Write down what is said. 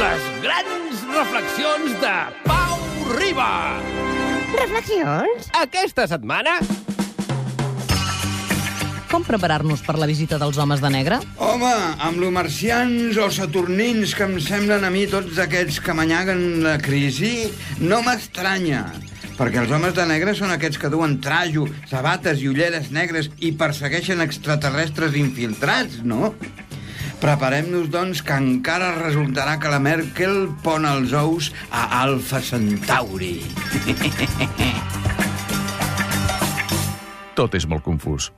Les grans reflexions de Pau Riba. Reflexions? Aquesta setmana... Com preparar-nos per la visita dels homes de negre? Home, amb lo marcians o saturnins que em semblen a mi tots aquests que manyaguen la crisi, no m'estranya. Perquè els homes de negre són aquests que duen trajo, sabates i ulleres negres i persegueixen extraterrestres infiltrats, no? Preparem-nos, doncs, que encara resultarà que la Merkel pon els ous a Alfa Centauri. Tot és molt confús.